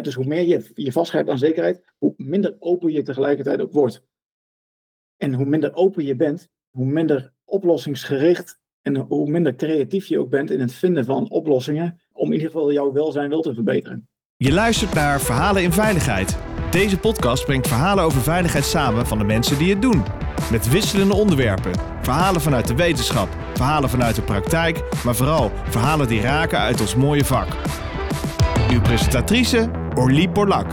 dus hoe meer je je vastgrijpt aan zekerheid, hoe minder open je tegelijkertijd ook wordt. En hoe minder open je bent, hoe minder oplossingsgericht en hoe minder creatief je ook bent in het vinden van oplossingen om in ieder geval jouw welzijn wel te verbeteren. Je luistert naar Verhalen in Veiligheid. Deze podcast brengt verhalen over veiligheid samen van de mensen die het doen. Met wisselende onderwerpen. Verhalen vanuit de wetenschap, verhalen vanuit de praktijk, maar vooral verhalen die raken uit ons mooie vak. Uw presentatrice Orlie Borlak.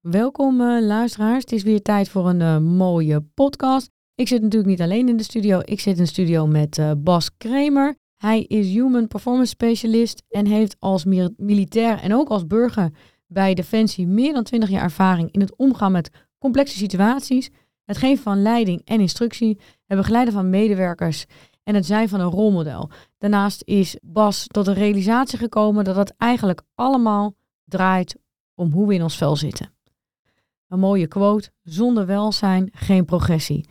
Welkom uh, luisteraars. Het is weer tijd voor een uh, mooie podcast. Ik zit natuurlijk niet alleen in de studio. Ik zit in de studio met uh, Bas Kramer. Hij is Human Performance Specialist en heeft als militair en ook als burger bij Defensie meer dan 20 jaar ervaring in het omgaan met complexe situaties, het geven van leiding en instructie, het begeleiden van medewerkers en het zijn van een rolmodel. Daarnaast is Bas tot de realisatie gekomen dat het eigenlijk allemaal draait om hoe we in ons vel zitten. Een mooie quote, zonder welzijn geen progressie.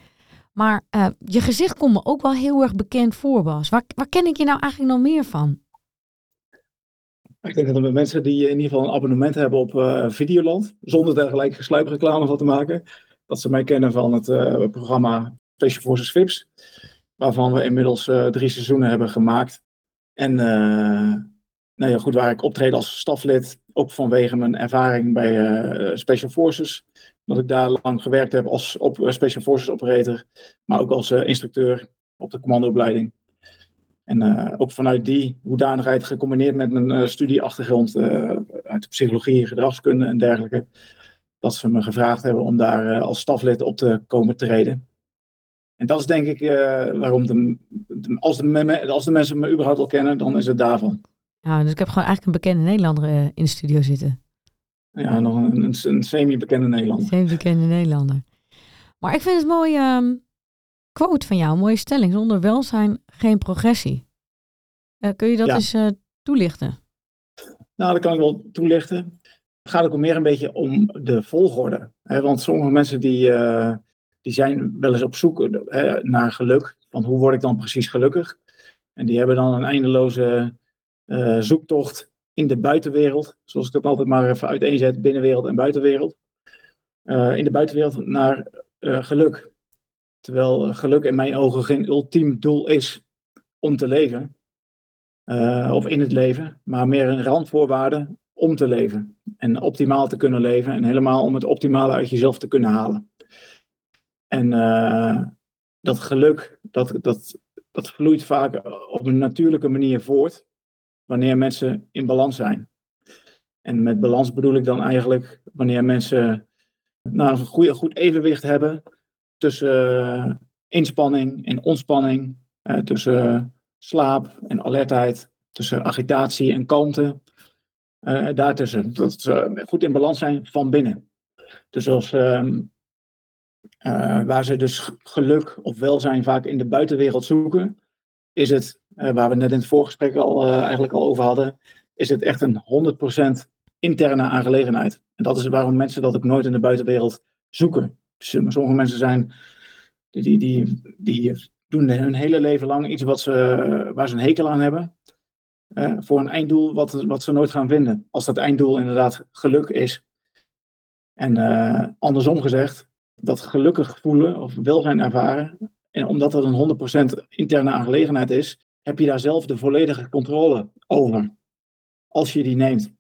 Maar uh, je gezicht komt me ook wel heel erg bekend voor, Bas. Waar, waar ken ik je nou eigenlijk nog meer van? Ik denk dat er mensen die in ieder geval een abonnement hebben op uh, Videoland, zonder daar gelijk gesluipreclame van te maken, dat ze mij kennen van het uh, programma Special Forces VIPS, waarvan we inmiddels uh, drie seizoenen hebben gemaakt. En nou ja, goed, waar ik optreed als staflid, ook vanwege mijn ervaring bij Special Forces, dat ik daar lang gewerkt heb als op, Special Forces operator, maar ook als instructeur op de commandoopleiding. En ook vanuit die hoedanigheid gecombineerd met mijn studieachtergrond uit de psychologie, gedragskunde en dergelijke, dat ze me gevraagd hebben om daar als staflid op te komen treden. En dat is denk ik waarom, de, de, als, de, als de mensen me überhaupt al kennen, dan is het daarvan. Ja, dus ik heb gewoon eigenlijk een bekende Nederlander in de studio zitten. Ja, nog een, een, een semi-bekende Nederlander. Semi-bekende Nederlander. Maar ik vind het mooi, um, quote van jou, een mooie stelling. Zonder welzijn geen progressie. Uh, kun je dat eens uh, toelichten? Nou, dat kan ik wel toelichten. Het gaat ook meer een beetje om de volgorde. Hè? Want sommige mensen die, uh, die zijn wel eens op zoek hè, naar geluk. Van hoe word ik dan precies gelukkig? En die hebben dan een eindeloze zoektocht in de buitenwereld. Zoals ik dat altijd maar even uiteenzet, binnenwereld en buitenwereld. in de buitenwereld naar geluk. Terwijl geluk in mijn ogen geen ultiem doel is om te leven. Of in het leven, maar meer een randvoorwaarde om te leven. En optimaal te kunnen leven en helemaal om het optimale uit jezelf te kunnen halen. En uh, dat geluk, dat, dat, dat vloeit vaak op een natuurlijke manier voort wanneer mensen in balans zijn. En met balans bedoel ik dan eigenlijk wanneer mensen nou, een goed, goed evenwicht hebben tussen uh, inspanning en ontspanning, tussen slaap en alertheid, tussen agitatie en kalmte. Daartussen. Dat ze goed in balans zijn van binnen. Dus als, uh, waar ze dus geluk of welzijn vaak in de buitenwereld zoeken, is het, eh, waar we net in het voorgesprek al, eigenlijk al over hadden, is het echt een 100% interne aangelegenheid. En dat is waarom mensen dat ook nooit in de buitenwereld zoeken. Dus, sommige mensen zijn, die, die, die, die doen hun hele leven lang iets wat ze, waar ze een hekel aan hebben. Voor een einddoel wat, wat ze nooit gaan vinden. Als dat einddoel inderdaad geluk is. En andersom gezegd, dat gelukkig voelen of welzijn ervaren. En omdat dat een 100% interne aangelegenheid is, heb je daar zelf de volledige controle over. Als je die neemt.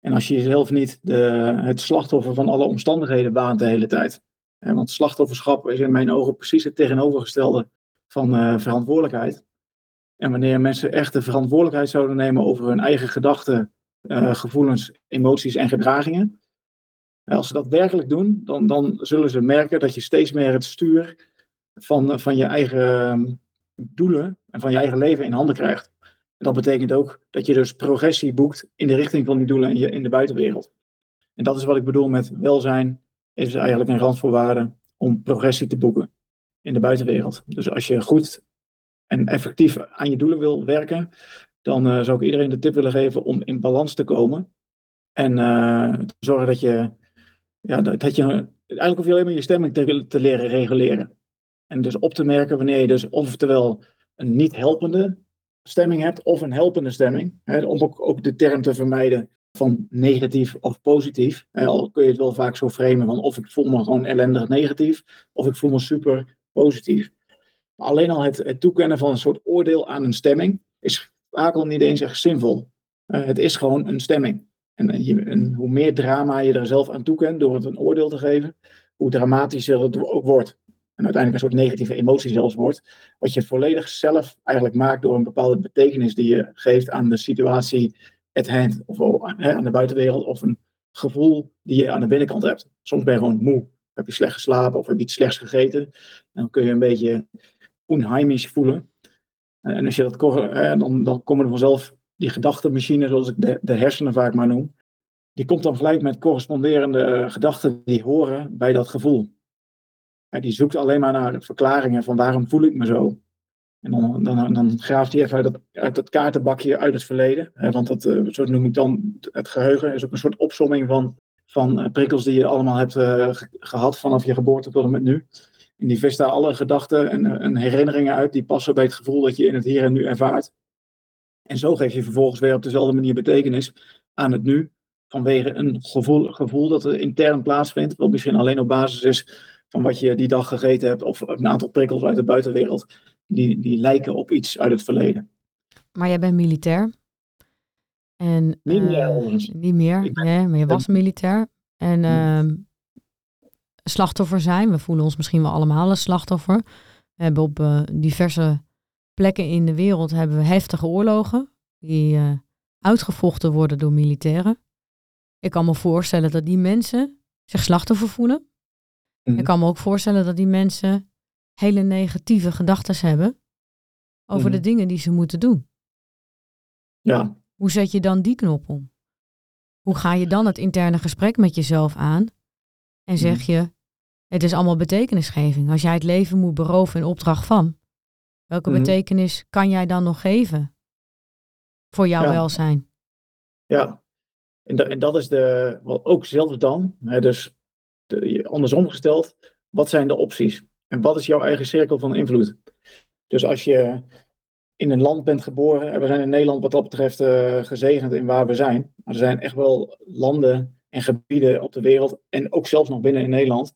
En als je jezelf niet de, het slachtoffer van alle omstandigheden baant de hele tijd. want slachtofferschap is in mijn ogen precies het tegenovergestelde van uh, verantwoordelijkheid. En wanneer mensen echt de verantwoordelijkheid zouden nemen over hun eigen gedachten, uh, gevoelens, emoties en gedragingen. Als ze dat werkelijk doen, dan, dan zullen ze merken dat je steeds meer het stuur van, van je eigen ehm, doelen en van je eigen leven in handen krijgt. En dat betekent ook dat je dus progressie boekt in de richting van die doelen in, in de buitenwereld. En dat is wat ik bedoel met welzijn, is eigenlijk een randvoorwaarde om progressie te boeken in de buitenwereld. Dus als je goed en effectief aan je doelen wil werken, dan uh, zou ik iedereen de tip willen geven om in balans te komen. En uh, te zorgen dat je, ja, dat, je, eigenlijk hoef je alleen maar je stemming te, te leren reguleren. En dus op te merken wanneer je dus oftewel een niet helpende stemming hebt of een helpende stemming. Hè, om ook, ook de term te vermijden van negatief of positief. Al kun je het wel vaak zo framen van of ik voel me gewoon ellendig negatief of ik voel me super positief. Maar alleen al het, het toekennen van een soort oordeel aan een stemming is vaak al niet eens echt zinvol. Uh, het is gewoon een stemming. En, hoe meer drama je er zelf aan toekent door het een oordeel te geven, hoe dramatischer het ook wordt. En uiteindelijk een soort negatieve emotie zelfs wordt. Wat je volledig zelf eigenlijk maakt door een bepaalde betekenis die je geeft aan de situatie at hand. Of aan de buitenwereld. Of een gevoel die je aan de binnenkant hebt. Soms ben je gewoon moe. Heb je slecht geslapen of heb je iets slechts gegeten. En dan kun je een beetje onheimisch voelen. En als je dat dan, dan komen er vanzelf die gedachtenmachine, zoals ik de, de hersenen vaak maar noem. Die komt dan gelijk met corresponderende eh, gedachten die horen bij dat gevoel. die zoekt alleen maar naar verklaringen van waarom voel ik me zo. En dan, dan, dan graaft hij even uit dat, uit dat kaartenbakje uit het verleden. want dat, uh, zo noem ik dan het geheugen, is ook een soort opsomming van, van uh, prikkels die je allemaal hebt gehad vanaf je geboorte tot en met nu. En die vist daar alle gedachten en, en, herinneringen uit die passen bij het gevoel dat je in het hier en nu ervaart. En zo geef je vervolgens weer op dezelfde manier betekenis aan het nu, vanwege een gevoel, gevoel dat er intern plaatsvindt, wat misschien alleen op basis is van wat je die dag gegeten hebt, of een aantal prikkels uit de buitenwereld, die, die lijken op iets uit het verleden. Maar jij bent militair. En, niet meer, uh, Niet meer, nee, maar je was militair. En uh, slachtoffer zijn, we voelen ons misschien wel allemaal een slachtoffer. We hebben op uh, diverse plekken in de wereld hebben we heftige oorlogen die uh, uitgevochten worden door militairen. Ik kan me voorstellen dat die mensen zich slachtoffer voelen. Mhm. Ik kan me ook voorstellen dat die mensen hele negatieve gedachten hebben over de mhm. dingen die ze moeten doen. Ja. Hoe zet je dan die knop om? Hoe ga je dan het interne gesprek met jezelf aan en zeg mhm. je, het is allemaal betekenisgeving. Als jij het leven moet beroven in opdracht van, Welke mhm. betekenis kan jij dan nog geven voor jouw welzijn? Ja, en, en, dat is de, wat ook zelf dan, hè, dus de, andersom gesteld, wat zijn de opties? En wat is jouw eigen cirkel van invloed? Dus als je in een land bent geboren, en we zijn in Nederland wat dat betreft uh, gezegend in waar we zijn, maar er zijn echt wel landen en gebieden op de wereld, en ook zelfs nog binnen in Nederland,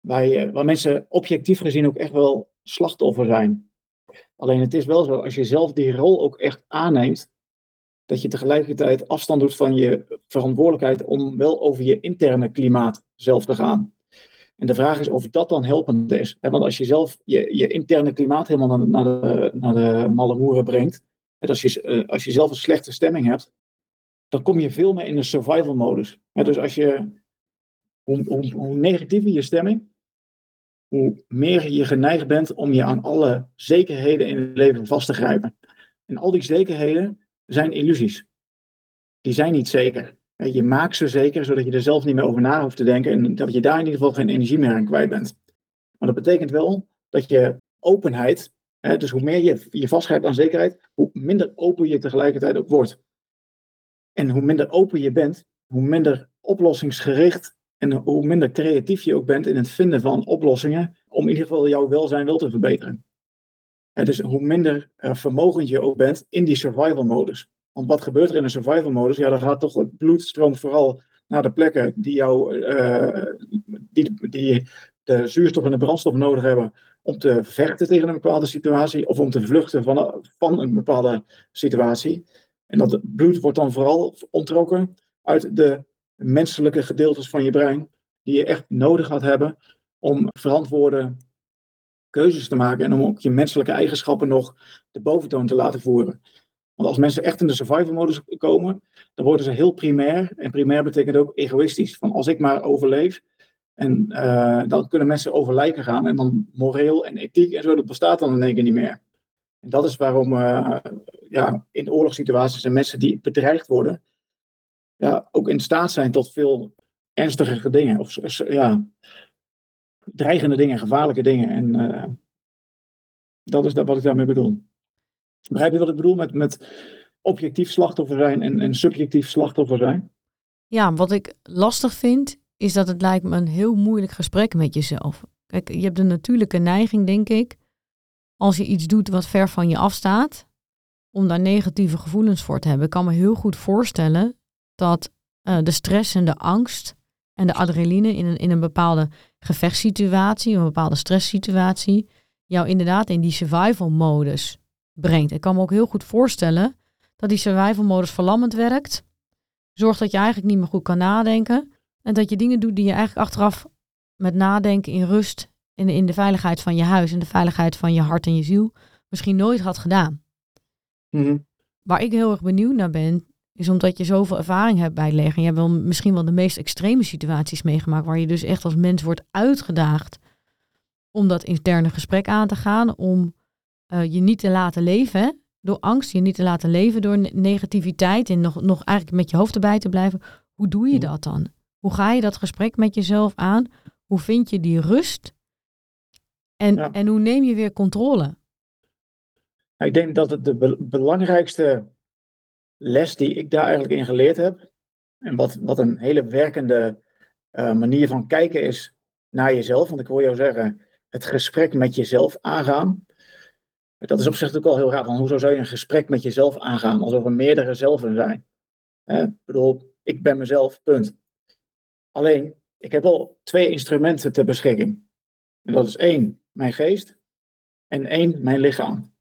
waar, je, waar mensen objectief gezien ook echt wel slachtoffer zijn. Alleen het is wel zo, als je zelf die rol ook echt aanneemt, dat je tegelijkertijd afstand doet van je verantwoordelijkheid om wel over je interne klimaat zelf te gaan. En de vraag is of dat dan helpend is. Want als je zelf je, interne klimaat helemaal naar, naar, de, naar de malle moeren brengt, en als je, eh, als je zelf een slechte stemming hebt, dan kom je veel meer in de survival modus. Dus als je, hoe, hoe, hoe negatiever je stemming, hoe meer je geneigd bent om je aan alle zekerheden in het leven vast te grijpen. En al die zekerheden zijn illusies. Die zijn niet zeker. Je maakt ze zeker, zodat je er zelf niet meer over na hoeft te denken en dat je daar in ieder geval geen energie meer aan kwijt bent. Maar dat betekent wel dat je openheid, dus hoe meer je je vastgrijpt aan zekerheid, hoe minder open je tegelijkertijd ook wordt. En hoe minder open je bent, hoe minder oplossingsgericht en hoe minder creatief je ook bent in het vinden van oplossingen om in ieder geval jouw welzijn wel te verbeteren. En dus hoe minder uh, vermogend je ook bent in die survival modus. Want wat gebeurt er in een survival modus? Ja, dan gaat toch het bloed stroomt vooral naar de plekken die jou uh, die, die de zuurstof en de brandstof nodig hebben om te vechten tegen een bepaalde situatie of om te vluchten van, van een bepaalde situatie. En dat bloed wordt dan vooral ontrokken uit de menselijke gedeeltes van je brein die je echt nodig gaat hebben om verantwoorde keuzes te maken en om ook je menselijke eigenschappen nog de boventoon te laten voeren. Want als mensen echt in de survival modus komen, dan worden ze heel primair. En primair betekent ook egoïstisch. Van als ik maar overleef, en uh, dan kunnen mensen over lijken gaan. En dan moreel en ethiek en zo, dat bestaat dan in één keer niet meer. En dat is waarom uh, ja, in oorlogssituaties en mensen die bedreigd worden, ja, ook in staat zijn tot veel ernstige dingen. Of ja, dreigende dingen, gevaarlijke dingen. En uh, dat is wat ik daarmee bedoel. Begrijp je wat ik bedoel met, met objectief slachtoffer zijn en, en subjectief slachtoffer zijn? Ja, wat ik lastig vind, is dat het lijkt me een heel moeilijk gesprek met jezelf. Kijk, je hebt een natuurlijke neiging, denk ik, als je iets doet wat ver van je afstaat, om daar negatieve gevoelens voor te hebben. Kan me heel goed voorstellen dat uh, de stress en de angst en de adrenaline in een, in een bepaalde gevechtssituatie, een bepaalde stresssituatie, jou inderdaad in die survival modus brengt. Ik kan me ook heel goed voorstellen dat die survival modus verlammend werkt. Zorgt dat je eigenlijk niet meer goed kan nadenken. En dat je dingen doet die je eigenlijk achteraf met nadenken in rust, in de, in de veiligheid van je huis en de veiligheid van je hart en je ziel, misschien nooit had gedaan. Mhm. Waar ik heel erg benieuwd naar ben, is omdat je zoveel ervaring hebt bij het leger. En je hebt wel misschien wel de meest extreme situaties meegemaakt, waar je dus echt als mens wordt uitgedaagd om dat interne gesprek aan te gaan, om uh, je niet te laten leven, door angst, je niet te laten leven door negativiteit en nog, nog eigenlijk met je hoofd erbij te blijven. Hoe doe je dat dan? Hoe ga je dat gesprek met jezelf aan? Hoe vind je die rust? En, en hoe neem je weer controle? Ik denk dat het de belangrijkste les die ik daar eigenlijk in geleerd heb, en wat, wat een hele werkende uh, manier van kijken is naar jezelf, want ik hoor jou zeggen, het gesprek met jezelf aangaan. Dat is op zich ook al heel raar, want hoezo zou je een gesprek met jezelf aangaan, alsof er meerdere zelfen zijn? ik bedoel, ik ben mezelf, punt. Alleen, ik heb al twee instrumenten ter beschikking. Dat is één, mijn geest, en één, mijn lichaam.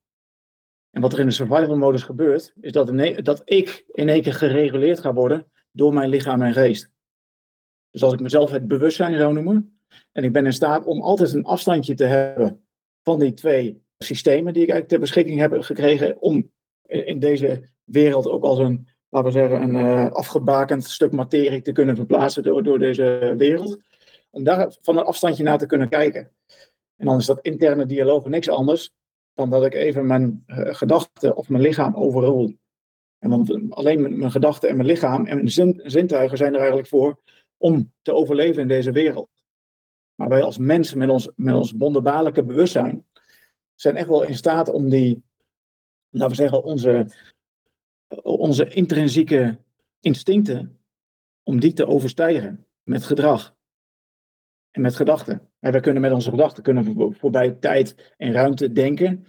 En wat er in de survival modus gebeurt, is dat, dat ik in één keer gereguleerd ga worden door mijn lichaam en geest. Dus als ik mezelf het bewustzijn zou noemen, en ik ben in staat om altijd een afstandje te hebben van die twee systemen die ik eigenlijk ter beschikking heb gekregen, om in deze wereld ook als een, laten we zeggen, een uh, afgebakend stuk materie te kunnen verplaatsen door, door deze wereld. Om daar van een afstandje naar te kunnen kijken. En dan is dat interne dialoog niks anders dan dat ik even mijn uh, gedachten of mijn lichaam overrol. En want alleen mijn gedachten en mijn lichaam en mijn zintuigen zijn er eigenlijk voor om te overleven in deze wereld. Maar wij als mensen met ons, met ons wonderbaarlijke bewustzijn zijn echt wel in staat om die, laten we zeggen, onze, onze intrinsieke instincten, om die te overstijgen met gedrag en met gedachten. En we kunnen met onze gedachten kunnen voorbij tijd en ruimte denken.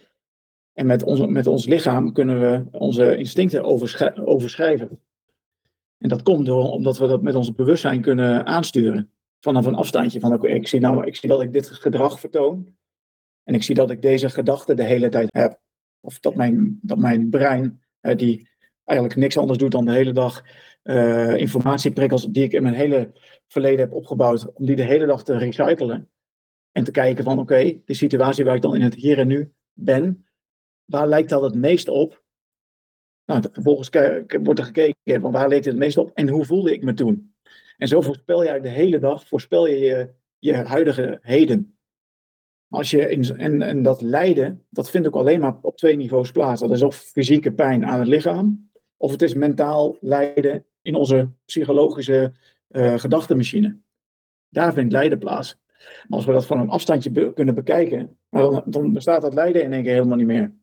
En met, onze, met ons lichaam kunnen we onze instincten overschrijven. En dat komt door, omdat we dat met ons bewustzijn kunnen aansturen. Vanaf een afstandje van, oké, ik zie nou, ik zie dat ik dit gedrag vertoon. En ik zie dat ik deze gedachte de hele tijd heb. Of dat mijn, dat mijn brein, die eigenlijk niks anders doet dan de hele dag uh, informatieprikkels die ik in mijn hele verleden heb opgebouwd, om die de hele dag te recyclen. En te kijken van oké, de situatie waar ik dan in het hier en nu ben, waar lijkt dat het meest op? Nou, vervolgens wordt er gekeken van waar leek het het meest op en hoe voelde ik me toen? En zo voorspel je de hele dag, voorspel je je, je huidige heden. Als je in, en, en dat lijden, dat vindt ook alleen maar op twee niveaus plaats. Dat is of fysieke pijn aan het lichaam, of het is mentaal lijden in onze psychologische uh, gedachtenmachine. Daar vindt lijden plaats. Als we dat van een afstandje kunnen bekijken, dan, dan, bestaat dat lijden in één keer helemaal niet meer.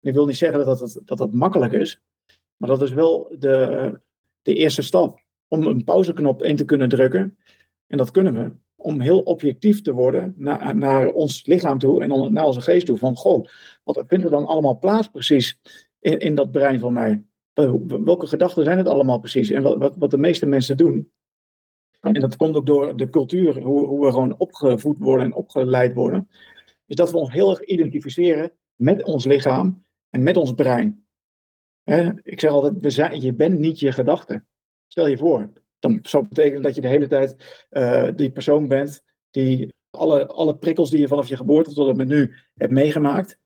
Ik wil niet zeggen dat dat, dat dat makkelijk is, maar dat is wel de, de eerste stap om een pauzeknop in te kunnen drukken. En dat kunnen we om heel objectief te worden naar, naar ons lichaam toe en naar onze geest toe. Van, goh, wat vindt er dan allemaal plaats precies in, in dat brein van mij? Welke gedachten zijn het allemaal precies? En wat, wat, de meeste mensen doen. En dat komt ook door de cultuur, hoe, hoe we gewoon opgevoed worden en opgeleid worden. Is dat we ons heel erg identificeren met ons lichaam en met ons brein. ik zeg altijd, we zijn, je bent niet je gedachten. Stel je voor, dan zou betekenen dat je de hele tijd uh, die persoon bent die alle, alle prikkels die je vanaf je geboorte tot en met nu hebt meegemaakt,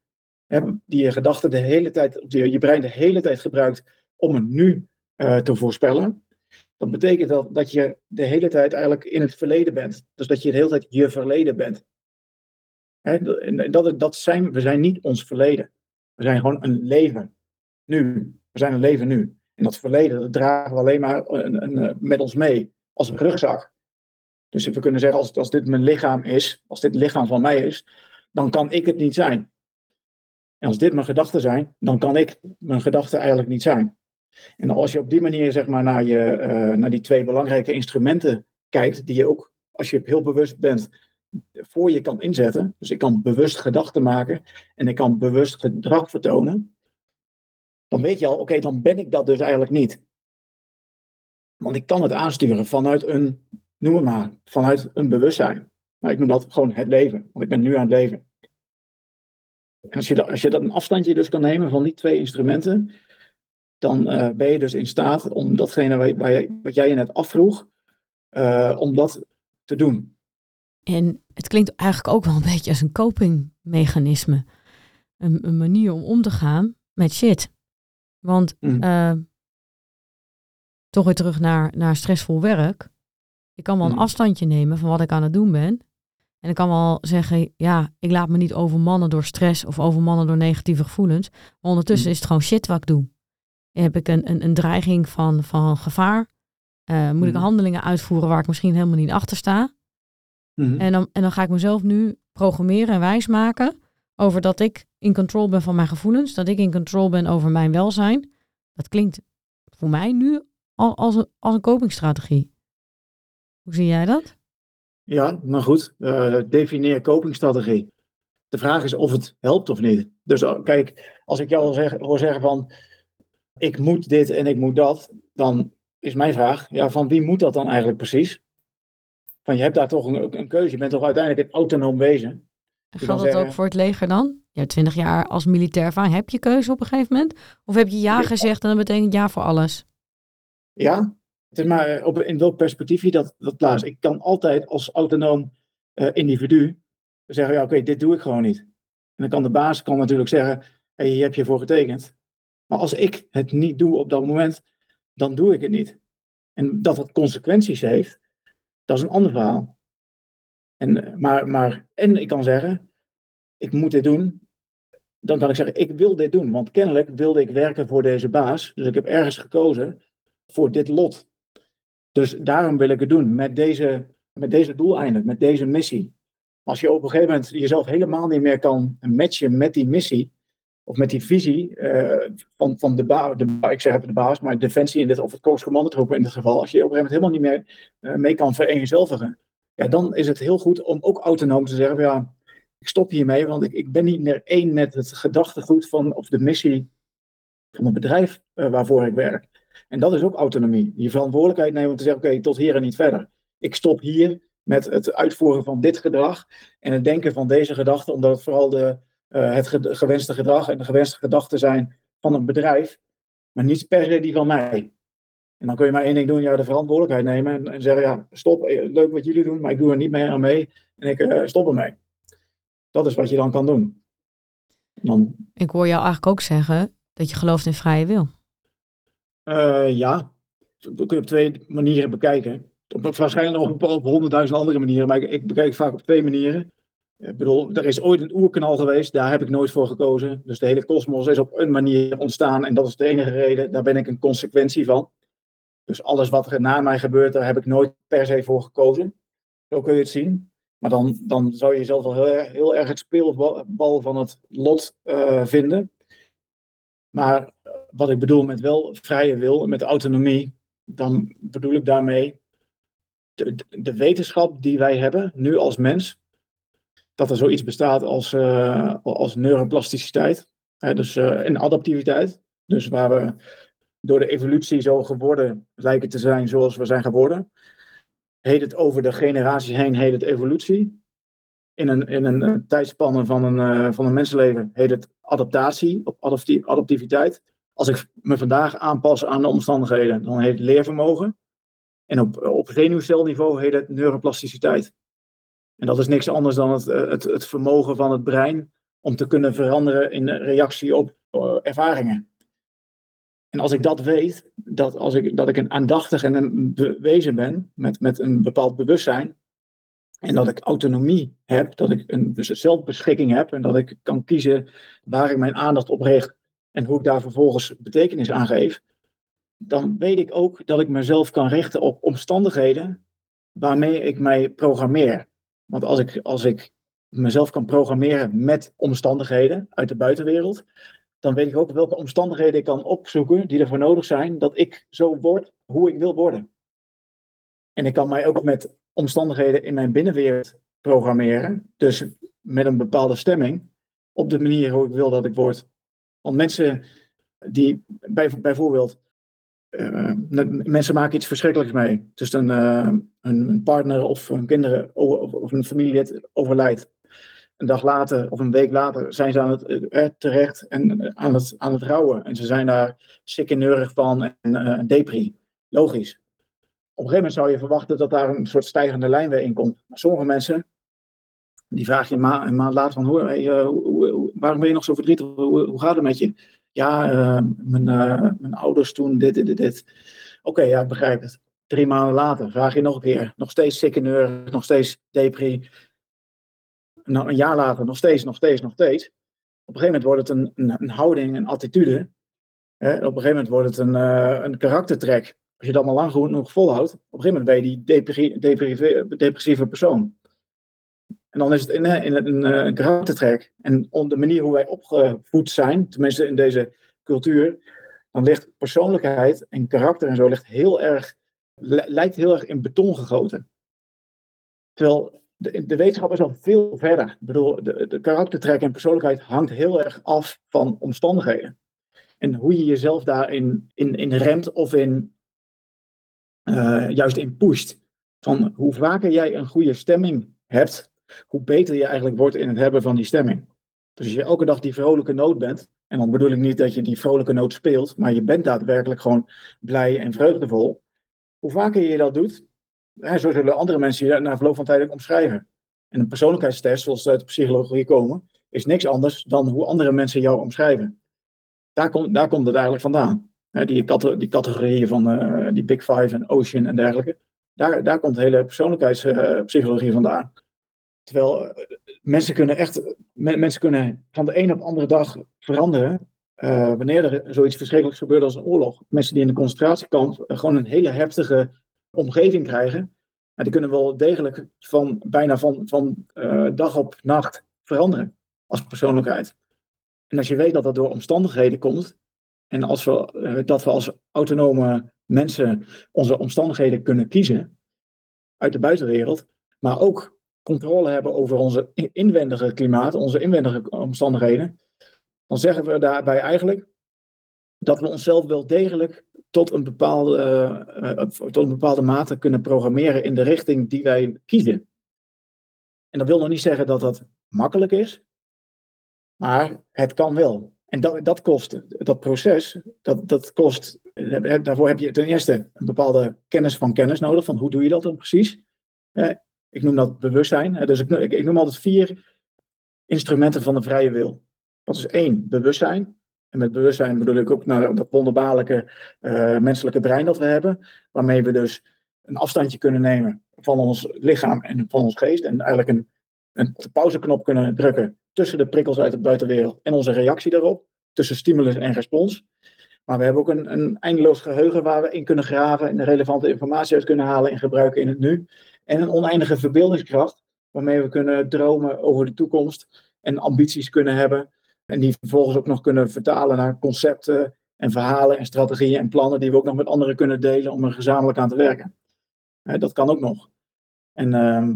die je gedachten de hele tijd, je brein de hele tijd gebruikt om het nu uh, te voorspellen. Dat betekent dat, dat je de hele tijd eigenlijk in het verleden bent. Dus dat je de hele tijd je verleden bent. Hè, dat, dat zijn, we zijn niet ons verleden. We zijn gewoon een leven. Nu. We zijn een leven nu. En dat verleden dat dragen we alleen maar een, een, een, met ons mee. Als een rugzak. Dus we kunnen zeggen, als, als dit mijn lichaam is, als dit lichaam van mij is, dan kan ik het niet zijn. En als dit mijn gedachten zijn, dan kan ik mijn gedachten eigenlijk niet zijn. En als je op die manier zeg maar, naar, je, uh, naar die twee belangrijke instrumenten kijkt, die je ook, als je heel bewust bent, voor je kan inzetten. Dus ik kan bewust gedachten maken en ik kan bewust gedrag vertonen. dan weet je al, oké, dan ben ik dat dus eigenlijk niet. Want ik kan het aansturen vanuit een, noem het maar, vanuit een bewustzijn. Maar ik noem dat gewoon het leven, want ik ben nu aan het leven. En als je, dat, als je dat een afstandje dus kan nemen van die twee instrumenten, dan uh, ben je dus in staat om datgene waar, waar je, wat jij je net afvroeg, uh, om dat te doen. En het klinkt eigenlijk ook wel een beetje als een copingmechanisme. Een, een manier om om te gaan met shit. Want mm. uh, toch weer terug naar, naar stressvol werk. Ik kan wel een mm. afstandje nemen van wat ik aan het doen ben. En ik kan wel zeggen, ja, ik laat me niet overmannen door stress of overmannen door negatieve gevoelens. Maar ondertussen mm. is het gewoon shit wat ik doe. Heb ik een, een, een dreiging van, van gevaar? Uh, moet ik handelingen uitvoeren waar ik misschien helemaal niet achter sta? Mm-hmm. En, dan, en dan ga ik mezelf nu programmeren en wijsmaken over dat ik in control ben van mijn gevoelens, dat ik in control ben over mijn welzijn. Dat klinkt voor mij nu al als een, als een copingstrategie. Hoe zie jij dat? Ja, maar goed, uh, defineer copingstrategie. De vraag is of het helpt of niet. Dus uh, kijk, als ik jou zeg, hoor zeggen van ik moet dit en ik moet dat, dan is mijn vraag, ja, van wie moet dat dan eigenlijk precies? Van je hebt daar toch een, een keuze, je bent toch uiteindelijk een autonoom wezen. Geldt dat ook voor het leger dan? Ja, twintig jaar als militair ervaring, heb je keuze op een gegeven moment? Of heb je ja gezegd en dat betekent ja voor alles? Ja, het is maar eh, op, in welk perspectief je dat, dat plaatst. Ik kan altijd als autonoom uh, individu zeggen, ja oké, dit doe ik gewoon niet. En dan kan de baas kan natuurlijk zeggen, hey, hier heb je voor getekend. Maar als ik het niet doe op dat moment, dan doe ik het niet. En dat het consequenties heeft, dat is een ander verhaal. En, eh, maar, maar, en ik kan zeggen, ik moet dit doen. Dan kan ik zeggen, ik wil dit doen. Want kennelijk wilde ik werken voor deze baas. Dus ik heb ergens gekozen voor dit lot. Dus daarom wil ik het doen. Met deze, met deze doeleinden, met deze missie. Als je op een gegeven moment jezelf helemaal niet meer kan matchen met die missie. Of met die visie uh, van, van de baas, ik zeg even de baas, maar Defensie in dit, of het Korps Commandotroepen in dit geval. Als je op een gegeven moment helemaal niet meer uh, mee kan vereenzelvigen ja, dan is het heel goed om ook autonoom te zeggen, ja, ik stop hiermee, want ik, ik ben niet meer één met het gedachtegoed van, of de missie van het bedrijf uh, waarvoor ik werk. En dat is ook autonomie. Je verantwoordelijkheid nemen om te zeggen, oké, tot hier en niet verder. Ik stop hier met het uitvoeren van dit gedrag en het denken van deze gedachten, omdat vooral de, het gewenste gedrag en de gewenste gedachten zijn van een bedrijf, maar niet per se die van mij. En dan kun je maar één ding doen, ja, de verantwoordelijkheid nemen en, en zeggen, ja, stop, eh, leuk wat jullie doen, maar ik doe er niet meer aan mee en ik uh, stop ermee. Dat is wat je dan kan doen. Dan... Ik hoor jou eigenlijk ook zeggen dat je gelooft in vrije wil. Uh, ja, dat kun je op twee manieren bekijken. Op, waarschijnlijk nog op honderdduizend andere manieren, maar ik, ik bekijk vaak op twee manieren. Ik bedoel, er is ooit een oerkanaal geweest, daar heb ik nooit voor gekozen. Dus de hele kosmos is op een manier ontstaan en dat is de enige reden, daar ben ik een consequentie van. Dus alles wat er na mij gebeurt, daar heb ik nooit per se voor gekozen. Zo kun je het zien. Maar dan, dan zou je jezelf wel heel, erg het speelbal van het lot uh, vinden. Maar wat ik bedoel met wel vrije wil, met autonomie, dan bedoel ik daarmee de wetenschap die wij hebben, nu als mens, dat er zoiets bestaat als, uh, als neuroplasticiteit. Hè, dus uh, en adaptiviteit. Dus waar we door de evolutie zo geworden lijken te zijn zoals we zijn geworden. Heet het over de generaties heen, heet het evolutie. In een, in een tijdspanne van een, van een mensenleven heet het adaptatie, of adaptiviteit. Als ik me vandaag aanpas aan de omstandigheden, dan heet het leervermogen. En op, op zenuwcelniveau heet het neuroplasticiteit. En dat is niks anders dan het, het, het vermogen van het brein om te kunnen veranderen in reactie op uh, ervaringen. En als ik dat weet, dat, als ik, dat ik een aandachtig en een wezen ben met, met een bepaald bewustzijn, en dat ik autonomie heb, dat ik een dus zelfbeschikking heb en dat ik kan kiezen waar ik mijn aandacht op richt en hoe ik daar vervolgens betekenis aan geef, dan weet ik ook dat ik mezelf kan richten op omstandigheden waarmee ik mij programmeer. Want als ik, als ik mezelf kan programmeren met omstandigheden uit de buitenwereld, dan weet ik ook welke omstandigheden ik kan opzoeken die ervoor nodig zijn dat ik zo word hoe ik wil worden. En ik kan mij ook met omstandigheden in mijn binnenwereld programmeren, dus met een bepaalde stemming, op de manier hoe ik wil dat ik word. Want mensen die bij, bijvoorbeeld uh, mensen maken iets verschrikkelijks mee. Dus een, een partner of hun kinderen of, of een familielid overlijdt. Een dag later of een week later zijn ze aan het, uh, terecht en aan het, aan het rouwen. En ze zijn daar sick en neurig van en depri. Logisch. Op een gegeven moment zou je verwachten dat daar een soort stijgende lijn weer in komt. Maar sommige mensen, die vraag je een, ma een maand later van, hoe, waarom ben je nog zo verdrietig? Hoe gaat het met je? Ja, uh, mijn, uh, mijn, ouders toen dit, dit, dit. Oké, ja, ik begrijp het. Drie maanden later vraag je nog een keer. Nog steeds sikkeneur, nog steeds depri. Nou, een jaar later nog steeds, nog steeds, nog steeds. Op een gegeven moment wordt het een, een, houding, een attitude. Hè? Op een gegeven moment wordt het een, uh, een karaktertrek. Als je dat maar lang genoeg volhoudt, op een gegeven moment ben je die depri depressieve persoon. En dan is het in, in, in een, een karaktertrek. En om de manier hoe wij opgevoed zijn, tenminste in deze cultuur, dan ligt persoonlijkheid en karakter en zo ligt heel erg, lijkt heel erg in beton gegoten. Terwijl de, de wetenschap is al veel verder. Ik bedoel, de, karaktertrek en persoonlijkheid hangt heel erg af van omstandigheden. En hoe je jezelf daarin in, in remt of in, uh, juist in pusht. Van hoe vaker jij een goede stemming hebt, hoe beter je eigenlijk wordt in het hebben van die stemming. Dus als je elke dag die vrolijke noot bent, en dan bedoel ik niet dat je die vrolijke noot speelt, maar je bent daadwerkelijk gewoon blij en vreugdevol. Hoe vaker je dat doet, hè, zo zullen andere mensen je na verloop van tijd ook omschrijven. En een persoonlijkheidstest, zoals ze uit de psychologie komen, is niks anders dan hoe andere mensen jou omschrijven. Daar, komt daar komt het eigenlijk vandaan. Hè, die, die categorieën van uh, die Big Five en Ocean en dergelijke. Daar, daar komt de hele persoonlijkheidspsychologie vandaan. Terwijl uh, mensen kunnen echt, mensen kunnen van de een op de andere dag veranderen. Uh, wanneer er zoiets verschrikkelijks gebeurt als een oorlog. Mensen die in de concentratiekamp uh, gewoon een hele heftige omgeving krijgen. die kunnen wel degelijk van, bijna van, van dag op nacht veranderen als persoonlijkheid. En als je weet dat dat door omstandigheden komt. En als we, dat we als autonome mensen onze omstandigheden kunnen kiezen uit de buitenwereld. Maar ook controle hebben over onze inwendige klimaat, onze inwendige omstandigheden, dan zeggen we daarbij eigenlijk dat we onszelf wel degelijk tot een bepaalde, uh, tot een bepaalde mate kunnen programmeren in de richting die wij kiezen. En dat wil nog niet zeggen dat dat makkelijk is, maar het kan wel. En dat, dat kost, dat proces, dat, dat kost, daarvoor heb je ten eerste een bepaalde kennis van kennis nodig, van hoe doe je dat dan precies? Ik noem dat bewustzijn. Dus ik, ik, noem altijd vier instrumenten van de vrije wil. Dat is één, bewustzijn. En met bewustzijn bedoel ik ook naar dat wonderbaarlijke uh, menselijke brein dat we hebben. Waarmee we dus een afstandje kunnen nemen van ons lichaam en van ons geest. En eigenlijk een, een pauzeknop kunnen drukken tussen de prikkels uit de buitenwereld en onze reactie daarop. Tussen stimulus en respons. Maar we hebben ook een, een eindeloos geheugen waar we in kunnen graven en de relevante informatie uit kunnen halen en gebruiken in het nu. En een oneindige verbeeldingskracht, waarmee we kunnen dromen over de toekomst en ambities kunnen hebben. En die vervolgens ook nog kunnen vertalen naar concepten en verhalen en strategieën en plannen die we ook nog met anderen kunnen delen om er gezamenlijk aan te werken. dat kan ook nog. En uh,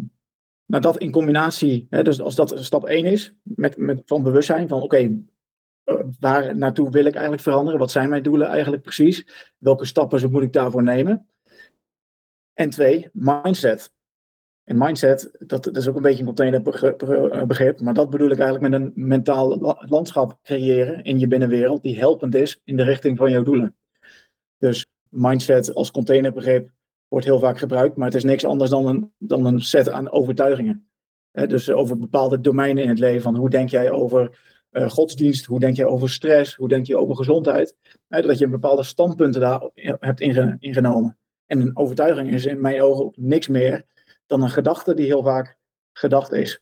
nou dat in combinatie, dus als dat stap 1 is, met, met, van bewustzijn van oké, eh, waar naartoe wil ik eigenlijk veranderen? Wat zijn mijn doelen eigenlijk precies? Welke stappen moet ik daarvoor nemen? En twee, mindset. En mindset, dat, dat, is ook een beetje een containerbegrip, maar dat bedoel ik eigenlijk met een mentaal landschap creëren in je binnenwereld, die helpend is in de richting van jouw doelen. Dus mindset als containerbegrip wordt heel vaak gebruikt, maar het is niks anders dan een, dan een set aan overtuigingen. dus over bepaalde domeinen in het leven, van hoe denk jij over uh, godsdienst, hoe denk jij over stress, hoe denk je over gezondheid, dat je bepaalde standpunten daar hebt ingenomen. En een overtuiging is in mijn ogen niks meer dan een gedachte die heel vaak gedacht is.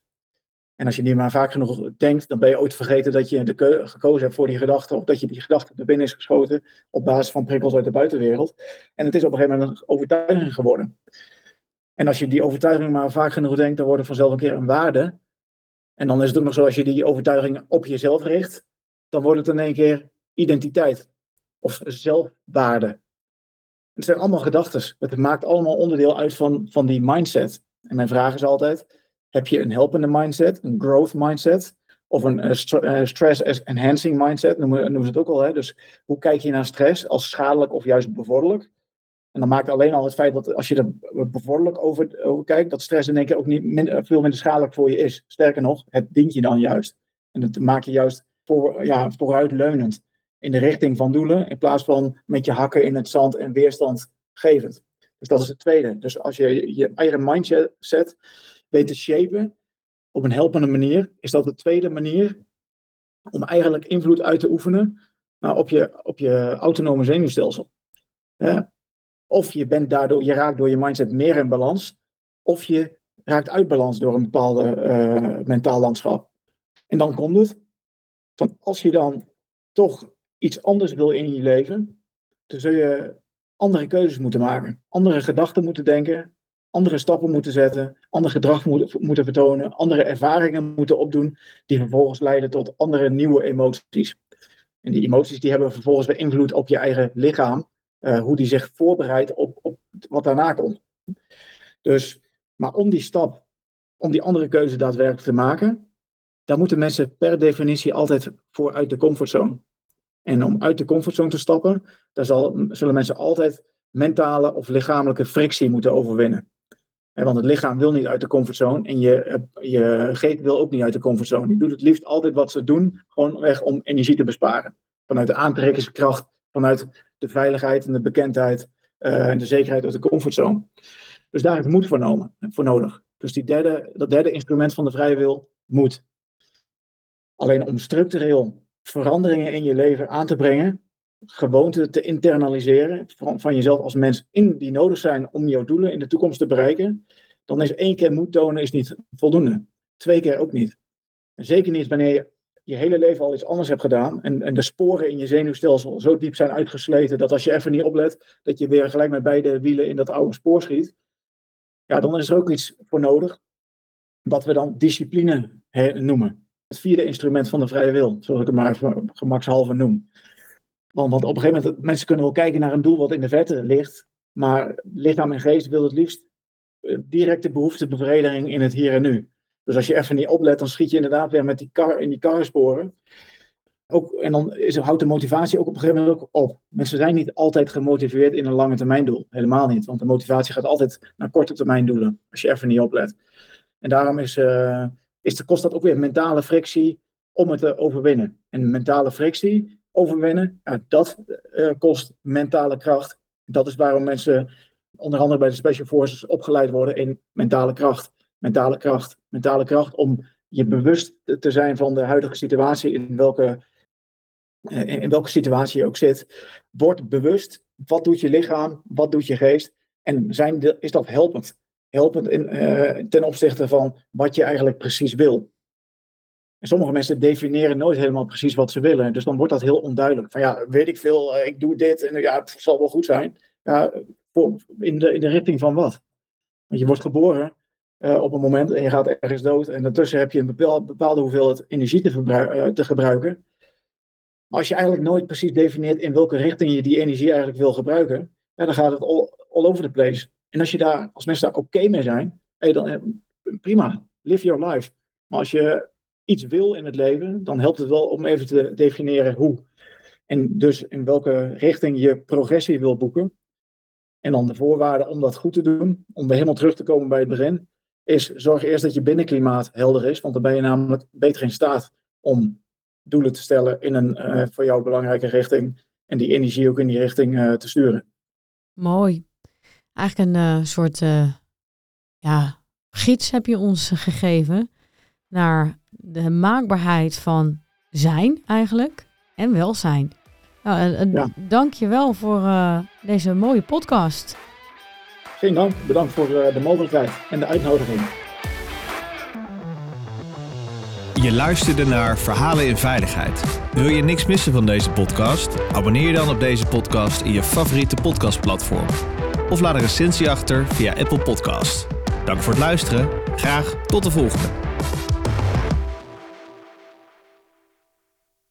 En als je die maar vaak genoeg denkt, dan ben je ooit vergeten dat je de gekozen hebt voor die gedachte, of dat je die gedachte er binnen is geschoten op basis van prikkels uit de buitenwereld. En het is op een gegeven moment een overtuiging geworden. En als je die overtuiging maar vaak genoeg denkt, dan wordt het vanzelf een keer een waarde. En dan is het ook nog zo, als je die overtuiging op jezelf richt, dan wordt het in één keer identiteit of zelfwaarde. Het zijn allemaal gedachten. Het maakt allemaal onderdeel uit van, van die mindset. En mijn vraag is altijd: heb je een helpende mindset, een growth mindset? of een uh, stress enhancing mindset, noemen, noemen ze het ook al. Hè? Dus hoe kijk je naar stress als schadelijk of juist bevorderlijk? En dan maakt alleen al het feit dat als je er bevorderlijk over, over kijkt, dat stress in één keer ook niet veel minder schadelijk voor je is. Sterker nog, het dient je dan juist. En dat maak je juist voor, ja, vooruitleunend in de richting van doelen, in plaats van met je hakken in het zand en weerstand gevend. Dus dat is het tweede. Dus als je je eigen mindset weet te shapen op een helpende manier, is dat de tweede manier om eigenlijk invloed uit te oefenen nou, op, je, op je autonome zenuwstelsel. Of je, bent daardoor, je raakt door je mindset meer in balans, of je raakt uit balans door een bepaalde uh, mentaal landschap. En dan komt het, van als je dan toch iets anders wil in je leven, dan zul je andere keuzes moeten maken, andere gedachten moeten denken, andere stappen moeten zetten, ander gedrag moeten, vertonen, andere ervaringen moeten opdoen, die vervolgens leiden tot andere nieuwe emoties. En die emoties die hebben vervolgens weer invloed op je eigen lichaam, uh, hoe die zich voorbereidt op, op wat daarna komt. Dus, maar om die stap, om die andere keuze daadwerkelijk te maken, daar moeten mensen per definitie altijd voor uit de comfortzone. En om uit de comfortzone te stappen, daar zal, zullen mensen altijd mentale of lichamelijke frictie moeten overwinnen. Want het lichaam wil niet uit de comfortzone en je, je geest wil ook niet uit de comfortzone. Die doet het liefst altijd wat ze doen, gewoon weg om energie te besparen. Vanuit de aantrekkingskracht, vanuit de veiligheid en de bekendheid uh, en de zekerheid uit de comfortzone. Dus daar is moed voor, voor nodig. Dus die derde, dat derde instrument van de vrije wil, moed. Alleen om structureel veranderingen in je leven aan te brengen, gewoonten te internaliseren van, van jezelf als mens in die nodig zijn om jouw doelen in de toekomst te bereiken, dan is één keer moed tonen is niet voldoende. Twee keer ook niet. En zeker niet wanneer je je hele leven al iets anders hebt gedaan en, en de sporen in je zenuwstelsel zo diep zijn uitgesleten dat als je even niet oplet, dat je weer gelijk met beide wielen in dat oude spoor schiet. Ja, dan is er ook iets voor nodig wat we dan discipline noemen. Vierde instrument van de vrije wil, zoals ik het maar gemakshalve noem. Want, op een gegeven moment, mensen kunnen wel kijken naar een doel wat in de verte ligt, maar lichaam en geest wil het liefst eh, directe behoeftebevrediging in het hier en nu. Dus als je even niet oplet, dan schiet je inderdaad weer met die kar in die karrensporen. Ook, en dan is, houdt de motivatie ook op een gegeven moment op. Mensen zijn niet altijd gemotiveerd in een lange termijn doel. Helemaal niet. Want de motivatie gaat altijd naar korte termijn doelen. Als je even niet oplet. En daarom is, uh, is kost dat ook weer mentale frictie om het te overwinnen. En mentale frictie overwinnen, ja, dat uh, kost mentale kracht. Dat is waarom mensen onder andere bij de Special Forces opgeleid worden in mentale kracht. Mentale kracht. Mentale kracht om je bewust te zijn van de huidige situatie, in welke, uh, in welke situatie je ook zit. Word bewust. Wat doet je lichaam? Wat doet je geest? En zijn is dat helpend? Helpend in, uh, ten opzichte van wat je eigenlijk precies wil sommige mensen definiëren nooit helemaal precies wat ze willen. Dus dan wordt dat heel onduidelijk. Van ja, weet ik veel, eh, ik doe dit en ja, het zal wel goed zijn. Ja, in, de, in de richting van wat? Want je wordt geboren uh, op een moment en je gaat ergens dood. En daartussen heb je een bepaalde hoeveelheid energie te, te gebruiken. Maar als je eigenlijk nooit precies definieert in welke richting je die energie eigenlijk wil gebruiken, ja, dan gaat het all, all over the place. En als, je daar, als mensen daar oké mee zijn, hey, dan prima, live your life. Maar als je iets wil in het leven, dan helpt het wel om even te definiëren hoe. En dus in welke richting je progressie wil boeken. En dan de voorwaarden om dat goed te doen, om weer helemaal terug te komen bij het begin, is zorg eerst dat je binnenklimaat helder is, want dan ben je namelijk beter in staat om doelen te stellen in een uh, voor jou belangrijke richting en die energie ook in die richting uh, te sturen. Mooi. Eigenlijk een uh, soort ja, gids heb je ons gegeven naar de maakbaarheid van zijn eigenlijk en welzijn. Nou, uh, ja. Dank je wel voor uh, deze mooie podcast. Geen dank. Bedankt voor uh, de mogelijkheid en de uitnodiging. Je luisterde naar Verhalen in Veiligheid. Wil je niks missen van deze podcast? Abonneer je dan op deze podcast in je favoriete podcastplatform. Of laat een recensie achter via Apple Podcast. Dank voor het luisteren. Graag tot de volgende.